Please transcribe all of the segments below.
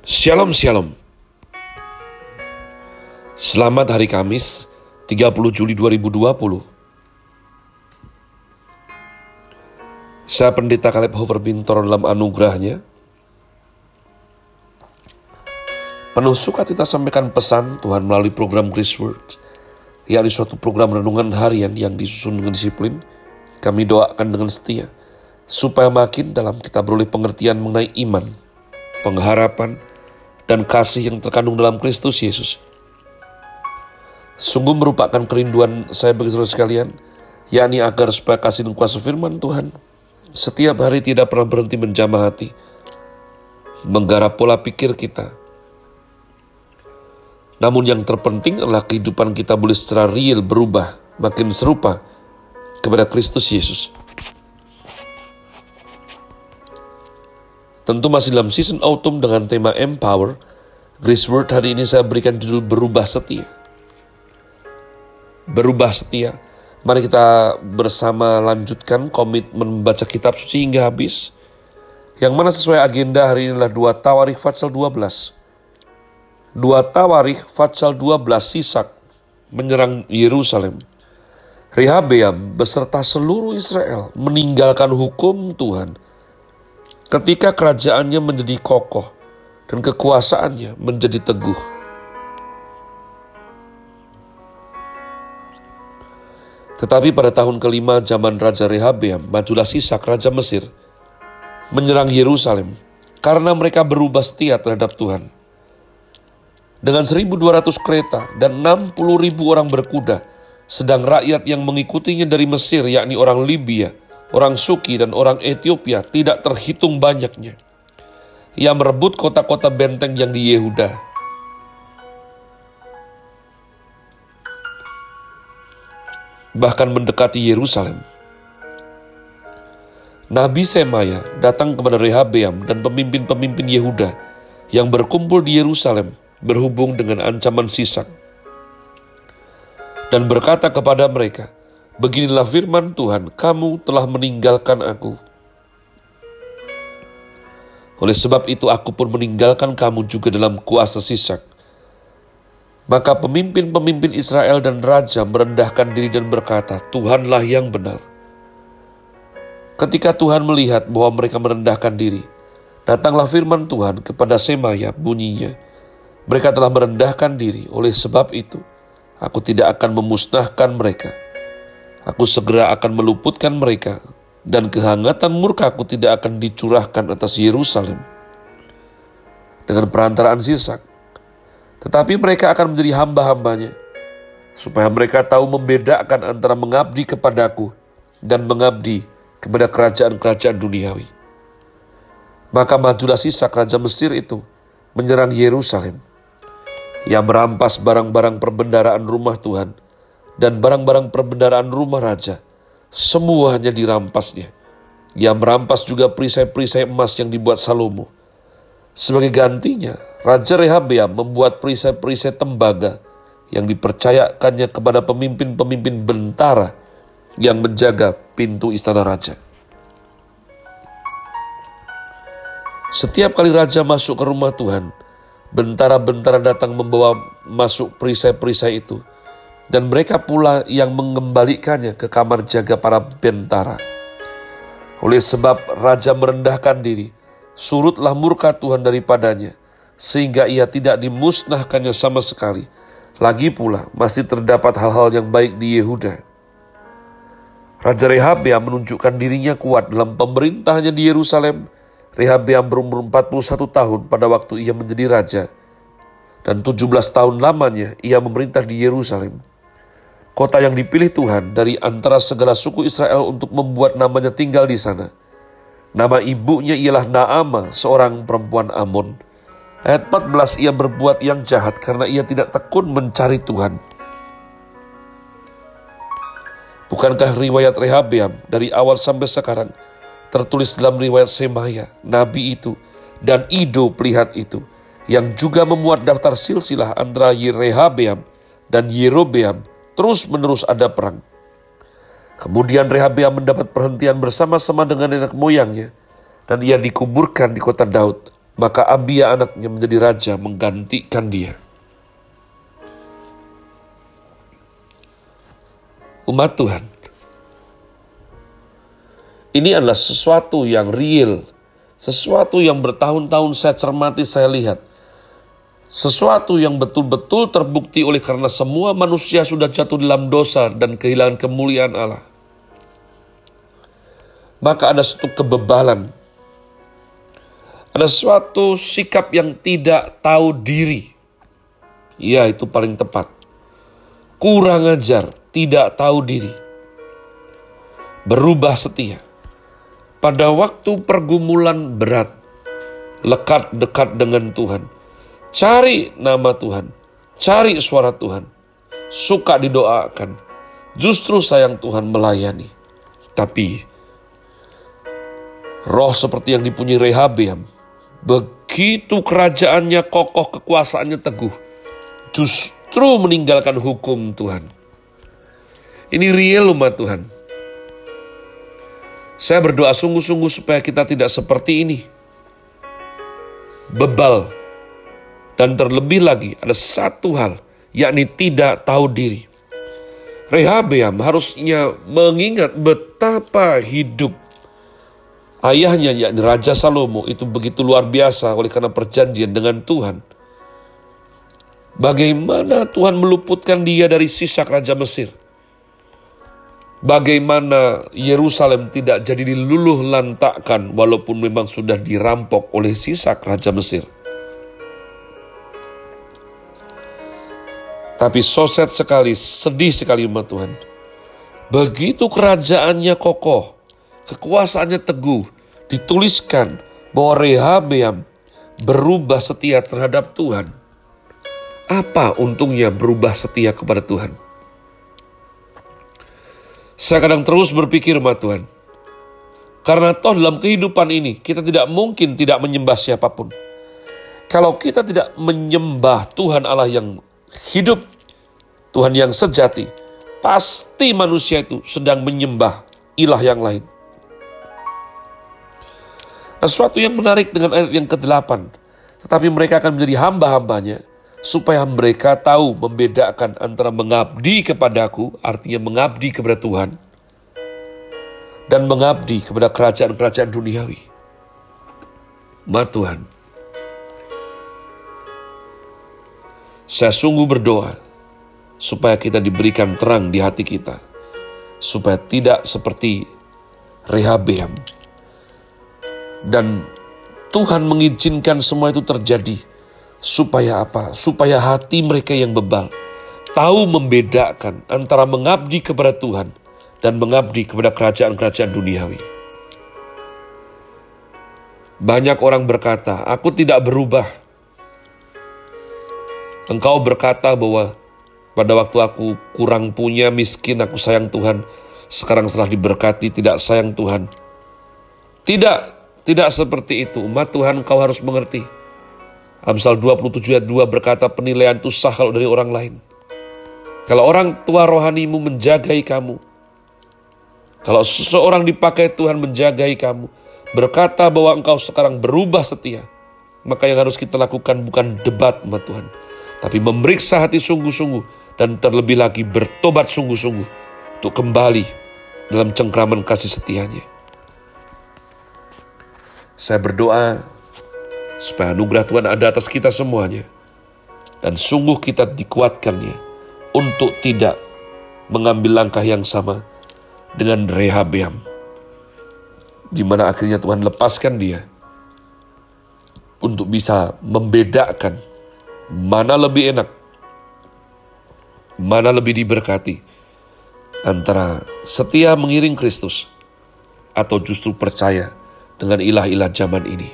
Shalom Shalom. Selamat hari Kamis 30 Juli 2020 Saya pendeta Kaleb Hover Bintor dalam anugerahnya. Penuh sukacita sampaikan pesan Tuhan melalui program Grace Word. Yakni suatu program renungan harian yang disusun dengan disiplin. Kami doakan dengan setia supaya makin dalam kita beroleh pengertian mengenai iman, pengharapan, dan kasih yang terkandung dalam Kristus Yesus. Sungguh merupakan kerinduan saya bagi saudara sekalian, yakni agar supaya kasih dan kuasa firman Tuhan setiap hari tidak pernah berhenti menjamah hati, menggarap pola pikir kita. Namun yang terpenting adalah kehidupan kita boleh secara real berubah, makin serupa kepada Kristus Yesus. Tentu masih dalam season autumn dengan tema Empower, Grace Word hari ini saya berikan judul Berubah Setia. Berubah Setia. Mari kita bersama lanjutkan komitmen membaca kitab suci hingga habis. Yang mana sesuai agenda hari ini adalah 2 Tawarikh Fatsal 12. 2 Tawarikh Fatsal 12 Sisak menyerang Yerusalem. Rehabeam beserta seluruh Israel meninggalkan hukum Tuhan ketika kerajaannya menjadi kokoh dan kekuasaannya menjadi teguh. Tetapi pada tahun kelima zaman Raja Rehabeam, majulah Sisak Raja Mesir menyerang Yerusalem karena mereka berubah setia terhadap Tuhan. Dengan 1.200 kereta dan 60.000 orang berkuda, sedang rakyat yang mengikutinya dari Mesir yakni orang Libya, orang Suki dan orang Ethiopia tidak terhitung banyaknya. Ia merebut kota-kota benteng yang di Yehuda. Bahkan mendekati Yerusalem. Nabi Semaya datang kepada Rehabeam dan pemimpin-pemimpin Yehuda yang berkumpul di Yerusalem berhubung dengan ancaman sisak. Dan berkata kepada mereka, Beginilah firman Tuhan, kamu telah meninggalkan aku. Oleh sebab itu aku pun meninggalkan kamu juga dalam kuasa sisak. Maka pemimpin-pemimpin Israel dan raja merendahkan diri dan berkata, Tuhanlah yang benar. Ketika Tuhan melihat bahwa mereka merendahkan diri, datanglah firman Tuhan kepada Semaya bunyinya, mereka telah merendahkan diri, oleh sebab itu aku tidak akan memusnahkan mereka Aku segera akan meluputkan mereka, dan kehangatan murkaku tidak akan dicurahkan atas Yerusalem dengan perantaraan Sisak. Tetapi mereka akan menjadi hamba-hambanya, supaya mereka tahu membedakan antara mengabdi kepadaku dan mengabdi kepada kerajaan-kerajaan duniawi. Maka majulah Sisak Raja Mesir itu menyerang Yerusalem. Ia merampas barang-barang perbendaraan rumah Tuhan, dan barang-barang perbendaraan rumah raja. Semuanya dirampasnya. Ia merampas juga perisai-perisai emas yang dibuat Salomo. Sebagai gantinya, Raja Rehabeam membuat perisai-perisai tembaga yang dipercayakannya kepada pemimpin-pemimpin bentara yang menjaga pintu istana raja. Setiap kali raja masuk ke rumah Tuhan, bentara-bentara datang membawa masuk perisai-perisai itu dan mereka pula yang mengembalikannya ke kamar jaga para bentara. Oleh sebab raja merendahkan diri, surutlah murka Tuhan daripadanya, sehingga ia tidak dimusnahkannya sama sekali. Lagi pula masih terdapat hal-hal yang baik di Yehuda. Raja Rehabeam menunjukkan dirinya kuat dalam pemerintahnya di Yerusalem. Rehabeam berumur 41 tahun pada waktu ia menjadi raja. Dan 17 tahun lamanya ia memerintah di Yerusalem kota yang dipilih Tuhan dari antara segala suku Israel untuk membuat namanya tinggal di sana. Nama ibunya ialah Naama, seorang perempuan Amon. Ayat 14, ia berbuat yang jahat karena ia tidak tekun mencari Tuhan. Bukankah riwayat Rehabeam dari awal sampai sekarang tertulis dalam riwayat Semaya, nabi itu, dan Ido pelihat itu, yang juga memuat daftar silsilah antara Rehabeam dan Yerobeam terus-menerus ada perang. Kemudian Rehabeam mendapat perhentian bersama-sama dengan nenek moyangnya, dan ia dikuburkan di kota Daud, maka Abia anaknya menjadi raja menggantikan dia. Umat Tuhan, ini adalah sesuatu yang real, sesuatu yang bertahun-tahun saya cermati, saya lihat. Sesuatu yang betul-betul terbukti oleh karena semua manusia sudah jatuh dalam dosa dan kehilangan kemuliaan Allah. Maka ada satu kebebalan. Ada suatu sikap yang tidak tahu diri. Ya, itu paling tepat. Kurang ajar, tidak tahu diri. Berubah setia pada waktu pergumulan berat, lekat dekat dengan Tuhan, cari nama Tuhan, cari suara Tuhan, suka didoakan, justru sayang Tuhan melayani. Tapi roh seperti yang dipunyai Rehabeam, begitu kerajaannya kokoh, kekuasaannya teguh, justru meninggalkan hukum Tuhan. Ini real umat Tuhan. Saya berdoa sungguh-sungguh supaya kita tidak seperti ini. Bebal. Dan terlebih lagi ada satu hal, yakni tidak tahu diri. Rehabeam harusnya mengingat betapa hidup ayahnya yakni Raja Salomo itu begitu luar biasa oleh karena perjanjian dengan Tuhan. Bagaimana Tuhan meluputkan dia dari sisak Raja Mesir bagaimana Yerusalem tidak jadi diluluh lantakkan walaupun memang sudah dirampok oleh sisak Raja Mesir. Tapi soset sekali, sedih sekali umat Tuhan. Begitu kerajaannya kokoh, kekuasaannya teguh, dituliskan bahwa Rehabeam berubah setia terhadap Tuhan. Apa untungnya berubah setia kepada Tuhan? Saya kadang terus berpikir, Ma Tuhan, karena toh dalam kehidupan ini kita tidak mungkin tidak menyembah siapa pun. Kalau kita tidak menyembah Tuhan Allah yang hidup, Tuhan yang sejati, pasti manusia itu sedang menyembah ilah yang lain. Nah, sesuatu yang menarik dengan ayat yang ke-8, tetapi mereka akan menjadi hamba-hambanya supaya mereka tahu membedakan antara mengabdi kepadaku, artinya mengabdi kepada Tuhan, dan mengabdi kepada kerajaan-kerajaan duniawi. Ma Tuhan, saya sungguh berdoa supaya kita diberikan terang di hati kita, supaya tidak seperti Rehabeam. Dan Tuhan mengizinkan semua itu terjadi Supaya apa? Supaya hati mereka yang bebal tahu membedakan antara mengabdi kepada Tuhan dan mengabdi kepada kerajaan-kerajaan duniawi. Banyak orang berkata, "Aku tidak berubah." Engkau berkata bahwa pada waktu aku kurang punya, miskin, aku sayang Tuhan. Sekarang setelah diberkati, tidak sayang Tuhan. Tidak, tidak seperti itu. Umat Tuhan, kau harus mengerti Amsal 27 ayat 2 berkata penilaian itu sah kalau dari orang lain. Kalau orang tua rohanimu menjagai kamu, kalau seseorang dipakai Tuhan menjagai kamu, berkata bahwa engkau sekarang berubah setia, maka yang harus kita lakukan bukan debat sama Tuhan, tapi memeriksa hati sungguh-sungguh dan terlebih lagi bertobat sungguh-sungguh untuk kembali dalam cengkraman kasih setianya. Saya berdoa supaya anugerah Tuhan ada atas kita semuanya. Dan sungguh kita dikuatkannya untuk tidak mengambil langkah yang sama dengan Rehabeam. Di mana akhirnya Tuhan lepaskan dia untuk bisa membedakan mana lebih enak, mana lebih diberkati antara setia mengiring Kristus atau justru percaya dengan ilah-ilah zaman ini.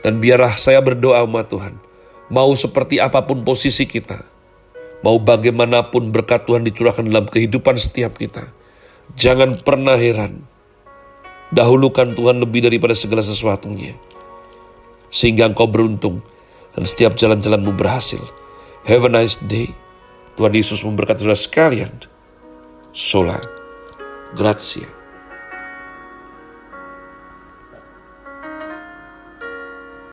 Dan biarlah saya berdoa umat Tuhan. Mau seperti apa pun posisi kita. Mau bagaimanapun berkat Tuhan dicurahkan dalam kehidupan setiap kita. Jangan pernah heran. Dahulukan Tuhan lebih daripada segala sesuatunya. Sehingga engkau beruntung dan setiap jalan-jalanmu berhasil. Have a nice day. Tuhan Yesus memberkati saudara sekalian. Sola. Grazie.